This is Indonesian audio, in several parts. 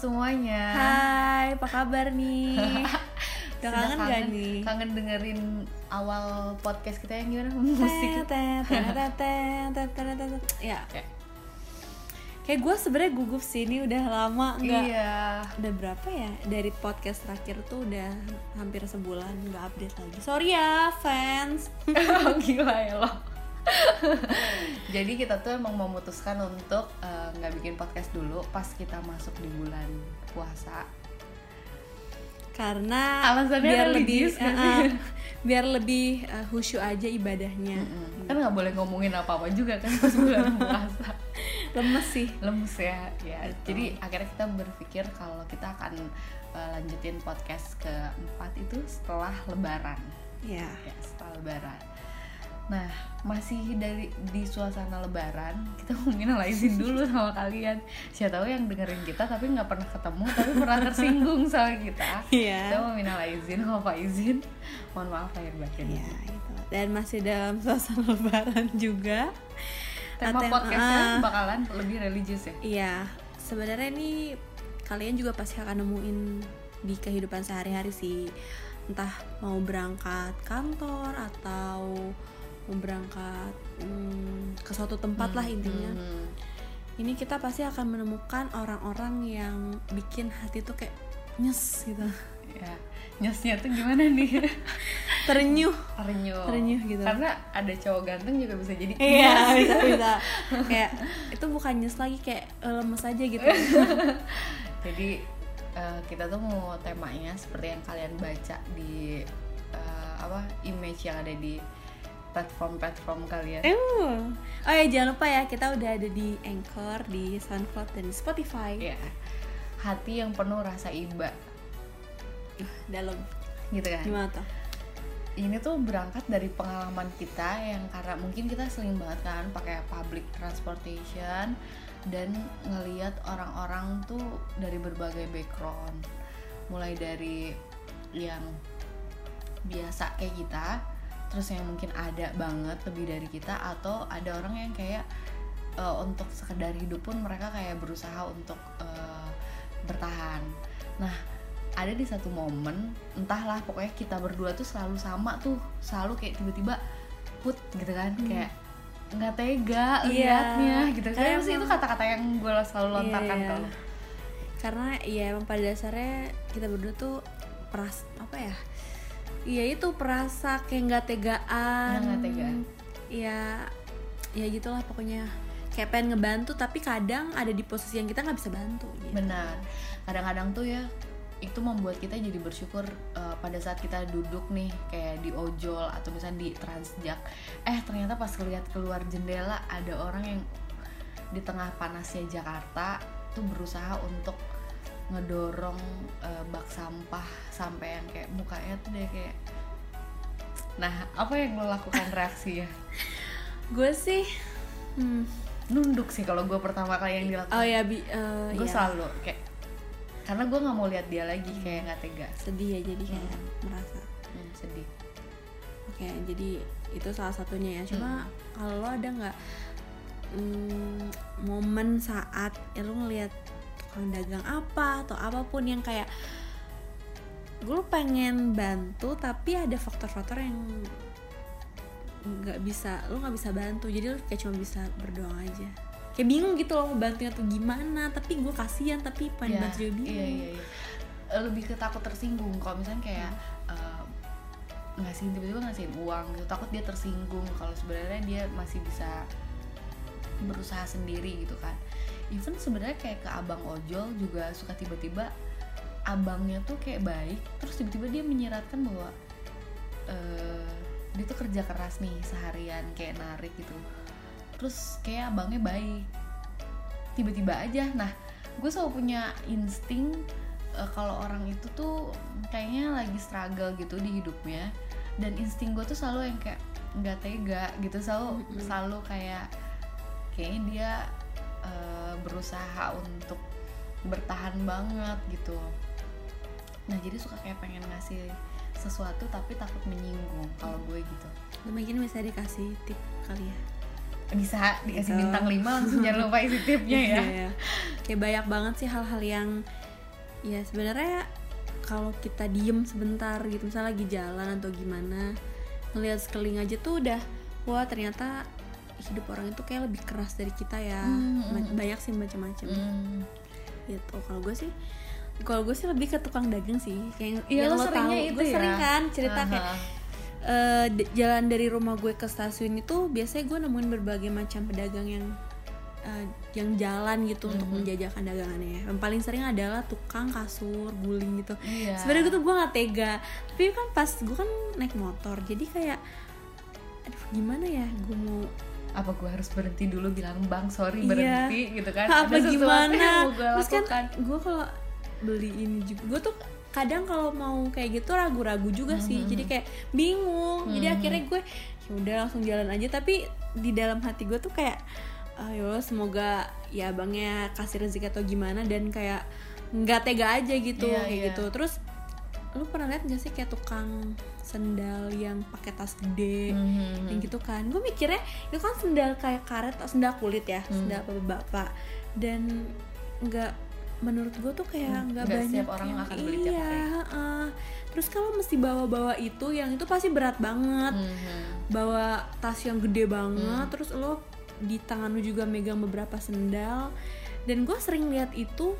Semuanya. Hai, apa kabar nih? Udah Sudah kangen gak nih? Kangen dengerin awal podcast kita yang gimana musik? Ya, Ya. kayak gue sebenarnya gugup sih ini udah lama nggak Iya. udah berapa ya dari podcast terakhir tuh udah hampir sebulan nggak update lagi sorry ya fans Gila ya lo. Jadi kita tuh emang memutuskan untuk eh, nggak bikin podcast dulu pas kita masuk di bulan puasa. karena Alasannya biar lebih eh, biar lebih khusyuk aja ibadahnya Mm-mm. Kan nggak boleh ngomongin apa-apa juga kan pas bulan puasa. lemes sih lemes ya ya Betul. jadi akhirnya kita berpikir kalau kita akan uh, lanjutin podcast keempat itu setelah lebaran ya ya setelah lebaran nah masih dari di suasana lebaran kita mau izin dulu sama kalian siapa tahu yang dengerin kita tapi nggak pernah ketemu tapi pernah tersinggung sama kita Iya. kita mau minal izin mau apa izin mohon maaf lahir batin Ya, gitu. Dan masih dalam suasana lebaran juga. tema Tem- podcastnya ah. bakalan lebih religius ya Iya, sebenarnya ini kalian juga pasti akan nemuin di kehidupan sehari-hari sih. Entah mau berangkat kantor atau berangkat hmm, ke suatu tempat lah intinya. Hmm. Ini kita pasti akan menemukan orang-orang yang bikin hati tuh kayak nyes gitu. ya nyesnya tuh gimana nih Terenyuh. terenyuh Terenyuh gitu. karena ada cowok ganteng juga bisa jadi Iya, nyes. bisa bisa. kayak itu bukan nyes lagi kayak eh, lemes aja gitu. jadi eh, kita tuh mau temanya seperti yang kalian baca di eh, apa image yang ada di platform-platform kalian Uh. Oh ya jangan lupa ya kita udah ada di Anchor, di SoundCloud dan di Spotify. ya hati yang penuh rasa iba Dalam gitu kan gimana tuh? ini tuh berangkat dari pengalaman kita yang karena mungkin kita sering banget kan pakai public transportation dan ngeliat orang-orang tuh dari berbagai background mulai dari yang biasa kayak kita terus yang mungkin ada banget lebih dari kita atau ada orang yang kayak eh, untuk sekedar hidup pun mereka kayak berusaha untuk eh, bertahan nah ada di satu momen entahlah pokoknya kita berdua tuh selalu sama tuh selalu kayak tiba-tiba put gitu kan kayak nggak tega Iya. liatnya gitu Karena sih itu kata-kata yang gue selalu lontarkan ke lo. Karena ya emang pada dasarnya kita berdua tuh peras apa ya? Iya itu perasa kayak nggak tegaan. Nggak tega. Iya, ya gitulah pokoknya. Kayak pengen ngebantu tapi kadang ada di posisi yang kita nggak bisa bantu. Gitu. benar kadang-kadang tuh ya itu membuat kita jadi bersyukur eh, pada saat kita duduk nih kayak di ojol atau misalnya di transjak eh ternyata pas lihat keluar jendela ada orang yang di tengah panasnya Jakarta tuh berusaha untuk ngedorong eh, bak sampah sampai yang kayak mukanya tuh deh kayak nah apa yang lo lakukan reaksi ya Gue sih, hmm, nunduk sih kalau gue pertama kali yang dilakukan. Oh ya bi, eh, gue ya. selalu kayak karena gue nggak mau lihat dia lagi kayak nggak tega. Sedih ya jadi kayak merasa. Hmm, sedih. Oke jadi itu salah satunya ya. Cuma kalau lo ada nggak mm, momen saat ya lo ngelihat tukang dagang apa atau apa pun yang kayak gue pengen bantu tapi ada faktor-faktor yang nggak bisa lo nggak bisa bantu. Jadi lo kayak cuma bisa berdoa aja. Kayak bingung gitu loh mau bantunya tuh gimana tapi gue kasihan tapi pengen Ya, bantu juga bingung. iya iya iya. Eh, lebih ke takut tersinggung. Kalau misalnya kayak eh, ngasihin tiba-tiba ngasihin uang gitu takut dia tersinggung. Kalau sebenarnya dia masih bisa berusaha sendiri gitu kan even sebenarnya kayak ke abang ojol juga suka tiba-tiba abangnya tuh kayak baik terus tiba-tiba dia menyiratkan bahwa eh, dia tuh kerja keras nih seharian kayak narik gitu. Terus kayak abangnya baik. Tiba-tiba aja. Nah gue selalu punya insting eh, kalau orang itu tuh kayaknya lagi struggle gitu di hidupnya. Dan insting gue tuh selalu yang kayak nggak tega gitu. Selalu selalu kayak kayaknya dia eh, berusaha untuk bertahan banget gitu nah jadi suka kayak pengen ngasih sesuatu tapi takut menyinggung kalau gue gitu mungkin bisa dikasih tip kali ya bisa dikasih Gitu. bintang 5 langsung jangan lupa isi tipnya ya Iya. kayak banyak banget sih hal-hal yang ya sebenarnya kalau kita diem sebentar gitu misalnya lagi jalan atau gimana ngelihat sekeliling aja tuh udah wah ternyata hidup orang itu kayak lebih keras dari kita ya Hmm, hmm, Ma- banyak sih macam-macam Hmm. gitu kalau gue sih kalau gue sih lebih ke tukang dagang sih kayak Iya, yang lo tahu itu gue ya? sering kan cerita kayak Aha. eh, d- jalan dari rumah gue ke stasiun itu biasanya gue nemuin berbagai macam pedagang yang eh, yang jalan gitu untuk Mhm. menjajakan dagangannya yang paling sering adalah tukang kasur guling gitu Iya. sebenarnya gue tuh gue gak tega tapi kan pas gue kan naik motor jadi kayak aduh gimana ya gue mau apa gue harus berhenti dulu bilang bang sorry Iya. berhenti gitu kan apa Ada gimana yang mau gue terus kan gue kalau beli ini juga gue tuh kadang kalau mau kayak gitu ragu-ragu juga sih Mhm. jadi kayak bingung jadi Mhm. akhirnya gue ya udah langsung jalan aja tapi di dalam hati gue tuh kayak ayo semoga ya abangnya kasih rezeki atau gimana dan kayak nggak tega aja gitu Iya, kayak iya. gitu terus lu pernah lihat gak sih kayak tukang sendal yang pakai tas gede Mhm. yang gitu kan gue mikirnya itu kan sendal kayak karet atau sendal kulit ya Hmm. sendal bapak-bapak dan nggak menurut gue tuh kayak Hmm, nggak banyak orang yang- akan beli tiap iya hari. heeh. terus kalau mesti bawa-bawa itu yang itu pasti berat banget Mhm. bawa tas yang gede banget Hmm. terus lo di tangan lo juga megang beberapa sendal dan gue sering lihat itu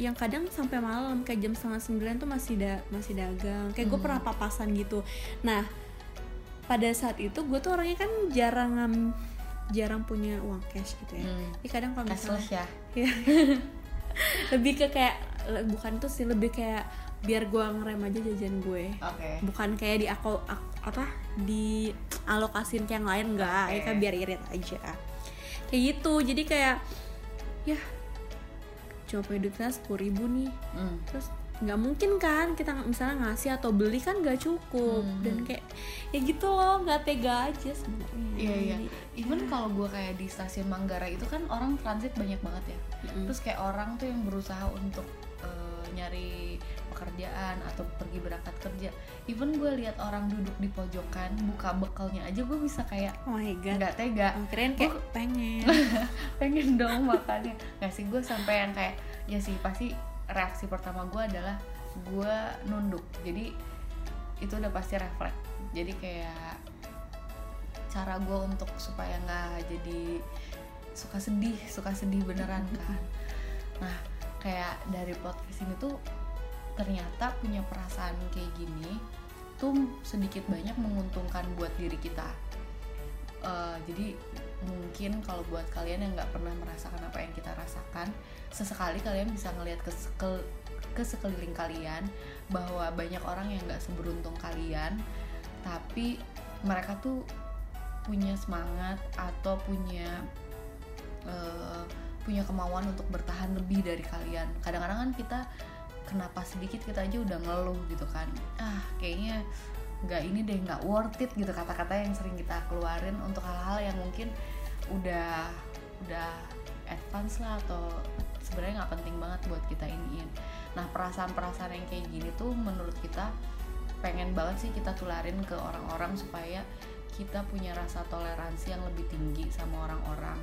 yang kadang sampai malam kayak jam setengah sembilan tuh masih da masih dagang. Kayak gue Hmm. pernah papasan gitu. Nah pada saat itu gue tuh orangnya kan jarang jarang punya uang cash gitu ya. Hmm. jadi kadang kalau misalnya cashless ya? Ya, lebih ke kayak bukan tuh sih lebih kayak biar gue ngerem aja jajan gue. Oke. Bukan kayak di aku ak- apa di alokasin ke yang lain enggak. Oke. ya kan biar irit aja. Kayak gitu. Jadi kayak ya cuma punya duitnya sepuluh ribu nih Hmm. terus nggak mungkin kan kita misalnya ngasih atau beli kan nggak cukup Hmm. dan kayak ya gitu loh nggak tega aja sebenarnya Iya iya. Even kalau gue kayak di stasiun Manggarai itu kan orang transit banyak banget ya. mm-mm. Terus kayak orang tuh yang berusaha untuk eh, nyari pekerjaan atau pergi berangkat kerja. Even gue lihat orang duduk di pojokan buka bekalnya aja gue bisa kayak oh my god nggak tega. Kirain kayak Gua- pengen Pengen dong makannya. Nggak sih gue sampai yang kayak ya sih pasti reaksi pertama gue adalah gue nunduk. Jadi itu udah pasti refleks. Jadi kayak cara gue untuk supaya nggak jadi suka sedih suka sedih beneran kan nah kayak dari podcast ini tuh ternyata punya perasaan kayak gini tuh sedikit banyak menguntungkan buat diri kita. Eh, jadi mungkin kalau buat kalian yang nggak pernah merasakan apa yang kita rasakan sesekali kalian bisa ngelihat ke, sekel- ke sekeliling kalian bahwa banyak orang yang nggak seberuntung kalian tapi mereka tuh punya semangat atau punya eh, punya kemauan untuk bertahan lebih dari kalian. Kadang-kadang kan kita kenapa sedikit kita aja udah ngeluh gitu kan. Ah kayaknya nggak ini deh nggak worth it gitu kata-kata yang sering kita keluarin untuk hal-hal yang mungkin udah udah advance lah atau sebenarnya nggak penting banget buat kita iniin. Nah perasaan-perasaan yang kayak gini tuh menurut kita pengen banget sih kita tularin ke orang-orang supaya kita punya rasa toleransi yang lebih tinggi sama orang-orang.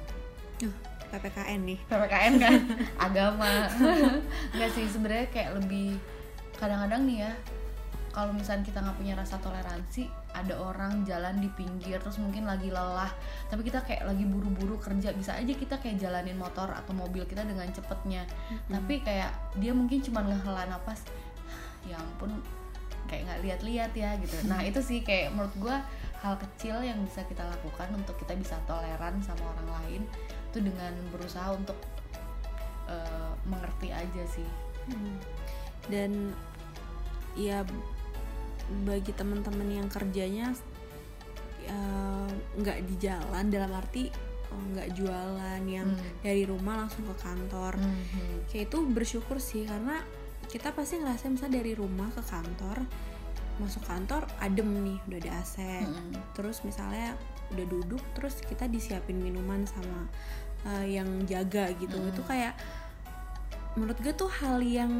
Duh, ppkn nih. PPKN kan? Agama. Nggak sih sebenarnya kayak lebih kadang-kadang nih ya kalau misalnya kita nggak punya rasa toleransi ada orang jalan di pinggir terus mungkin lagi lelah tapi kita kayak lagi buru-buru kerja bisa aja kita kayak jalanin motor atau mobil kita dengan cepetnya. Tapi kayak dia mungkin cuma ngehela napas ya ampun kayak nggak lihat-lihat ya gitu. Nah itu sih kayak menurut gue hal kecil yang bisa kita lakukan untuk kita bisa toleran sama orang lain itu dengan berusaha untuk eh, mengerti aja sih Hmm. dan ya bagi teman-teman yang kerjanya ya, nggak di jalan dalam arti oh, nggak jualan yang Hmm. dari rumah langsung ke kantor Mhm. kayak itu bersyukur sih karena kita pasti ngerasa misalnya dari rumah ke kantor masuk kantor adem nih udah ada AC Mhm. terus misalnya udah duduk terus kita disiapin minuman sama uh, yang jaga gitu Mm. itu kayak menurut gue tuh hal yang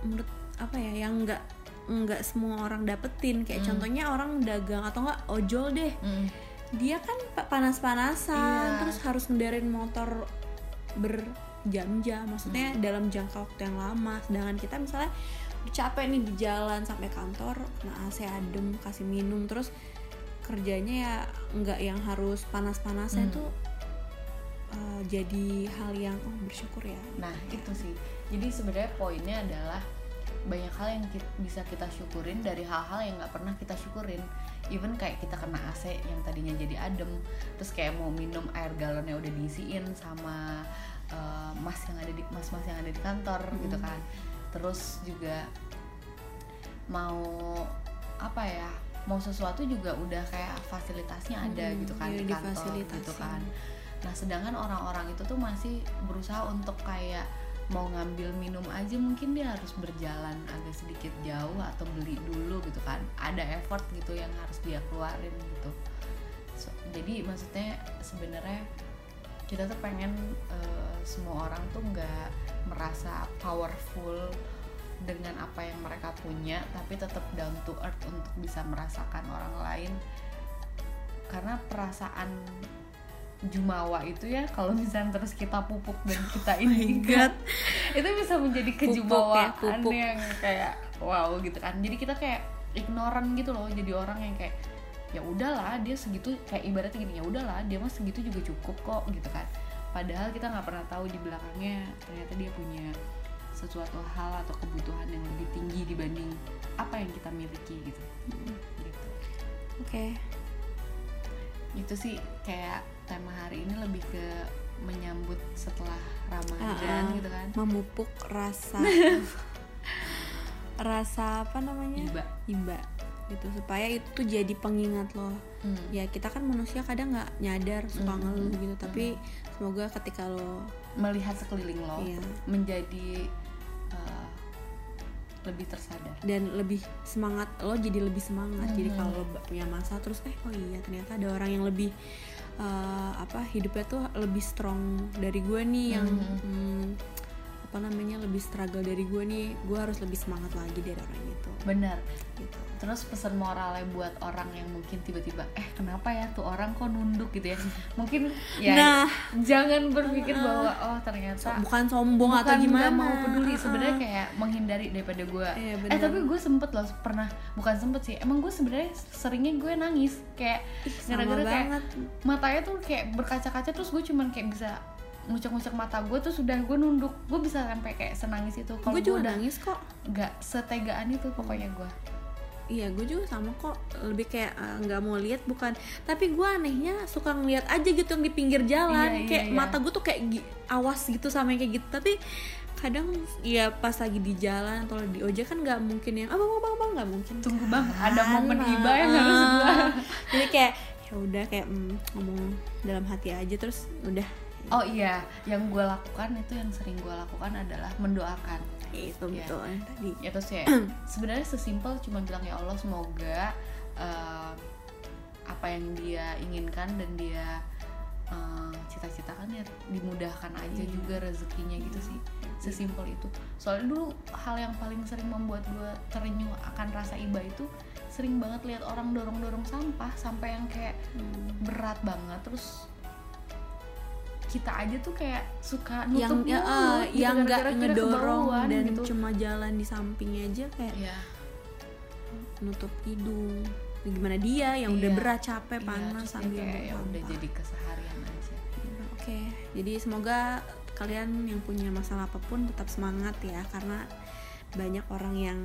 menurut apa ya yang nggak nggak semua orang dapetin kayak Mm. contohnya orang dagang atau enggak ojol deh Mhm. dia kan pa- panas-panasan Iya. terus harus ngendarin motor ber jam-jam maksudnya dalam jangka waktu yang lama sedangkan kita misalnya capek nih di jalan sampai kantor kena AC adem kasih minum terus kerjanya ya nggak yang harus panas-panasnya Hmm. tuh uh, jadi hal yang oh bersyukur ya Nah itu sih. Jadi sebenarnya poinnya adalah banyak hal yang ki- bisa kita syukurin dari hal-hal yang nggak pernah kita syukurin. Even kayak kita kena AC yang tadinya jadi adem, terus kayak mau minum air galonnya udah diisiin sama eh, mas yang ada di mas-mas yang ada di kantor gitu kan. Terus juga mau apa ya? Mau sesuatu juga udah kayak fasilitasnya ada Hmm, gitu kan iya, di kantor gitu kan. Nah, sedangkan orang-orang itu tuh masih berusaha untuk kayak mau ngambil minum aja mungkin dia harus berjalan agak sedikit jauh atau beli dulu gitu kan. Ada effort gitu yang harus dia keluarin gitu. So- jadi maksudnya sebenarnya kita tuh pengen eh, semua orang tuh nggak merasa powerful dengan apa yang mereka punya tapi tetap down to earth untuk bisa merasakan orang lain karena perasaan jumawa itu ya kalau misalnya terus kita pupuk dan kita ini God. itu bisa menjadi Pupuk ya, kejumawaan pupuk. yang kayak wow gitu kan. Jadi kita kayak ignoran gitu loh jadi orang yang kayak ya udahlah dia segitu kayak ibaratnya gini ya udahlah dia mah segitu juga cukup kok gitu kan. Padahal kita nggak pernah tahu di belakangnya ternyata dia punya sesuatu hal atau kebutuhan yang lebih tinggi dibanding apa yang kita miliki gitu. Gitu. Oke. Itu sih kayak tema hari ini lebih ke menyambut setelah Ramadan ah. gitu kan memupuk rasa rasa apa namanya Iba. iba gitu supaya itu jadi pengingat loh Hmm. ya kita kan manusia kadang nggak nyadar suka Hmm. ngeluh gitu tapi semoga ketika lo melihat sekeliling lo Iya. menjadi uh, lebih tersadar dan lebih semangat lo jadi lebih semangat jadi Mhm. kalau lo punya masa terus eh oh iya ternyata ada orang yang lebih eh, apa hidupnya tuh lebih strong dari gue nih yang Mhm. hmm, apa namanya lebih struggle dari gue nih gue harus lebih semangat lagi dari orang itu. Benar gitu. Terus pesan moralnya buat orang yang mungkin tiba-tiba eh kenapa ya tuh orang kok nunduk? gitu ya. Mungkin ya nah. jangan berpikir bahwa oh ternyata bukan sombong atau bukan gimana. nggak mau peduli. Sebenarnya kayak menghindari daripada gue Iya, eh tapi gue sempet loh pernah bukan sempet sih emang gue sebenarnya seringnya gue nangis. Kayak gara-gara kayak matanya tuh kayak berkaca-kaca terus gue cuman kayak bisa ngucek-ngucek mata gue tuh sudah gue nunduk gue bisa sampai kayak senangis itu kalau gue juga udah nangis kok nggak setegaan itu pokoknya gue Iya, gue juga sama kok. Lebih kayak eh, nggak mau lihat bukan. Tapi gue anehnya suka ngeliat aja gitu yang di pinggir jalan. Iya, iya, kayak iya. mata gue tuh kayak awas gitu sama yang kayak gitu. Tapi kadang ya pas lagi di jalan atau di ojek kan nggak mungkin yang abang abang abang nggak mungkin. tunggu bang kan? ada momen iba yang Ah. harus gue Jadi kayak ya udah kayak mm, ngomong dalam hati aja terus udah oh iya yang gue lakukan itu yang sering gue lakukan adalah mendoakan itu Iya. betul tadi. ya terus ya sebenarnya sesimpel cuma bilang ya Allah semoga eh, apa yang dia inginkan dan dia eh, cita-citakan ya dimudahkan aja Iya. juga rezekinya gitu sih sesimpel itu soalnya dulu hal yang paling sering membuat gue terenyuh akan rasa iba itu sering banget lihat orang dorong-dorong sampah sampai yang kayak Hmm. berat banget terus kita aja tuh kayak suka yang nutup ya, mulut eh, gitu, yang nggak ngedorong dan gitu. cuma jalan di sampingnya aja kayak Iya. nutup hidung. Gimana dia yang udah Iya. berat capek Iya, panas sambil kayak ya sampah. udah jadi keseharian aja. Oke. Jadi semoga kalian yang punya masalah apa pun tetap semangat ya karena banyak orang yang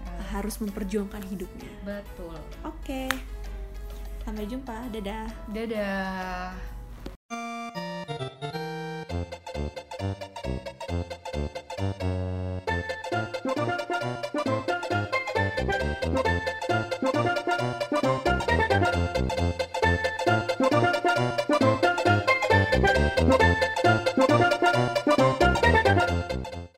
Nah, harus memperjuangkan hidupnya. Betul. Oke. Sampai jumpa. Dadah. Dadah Thank you.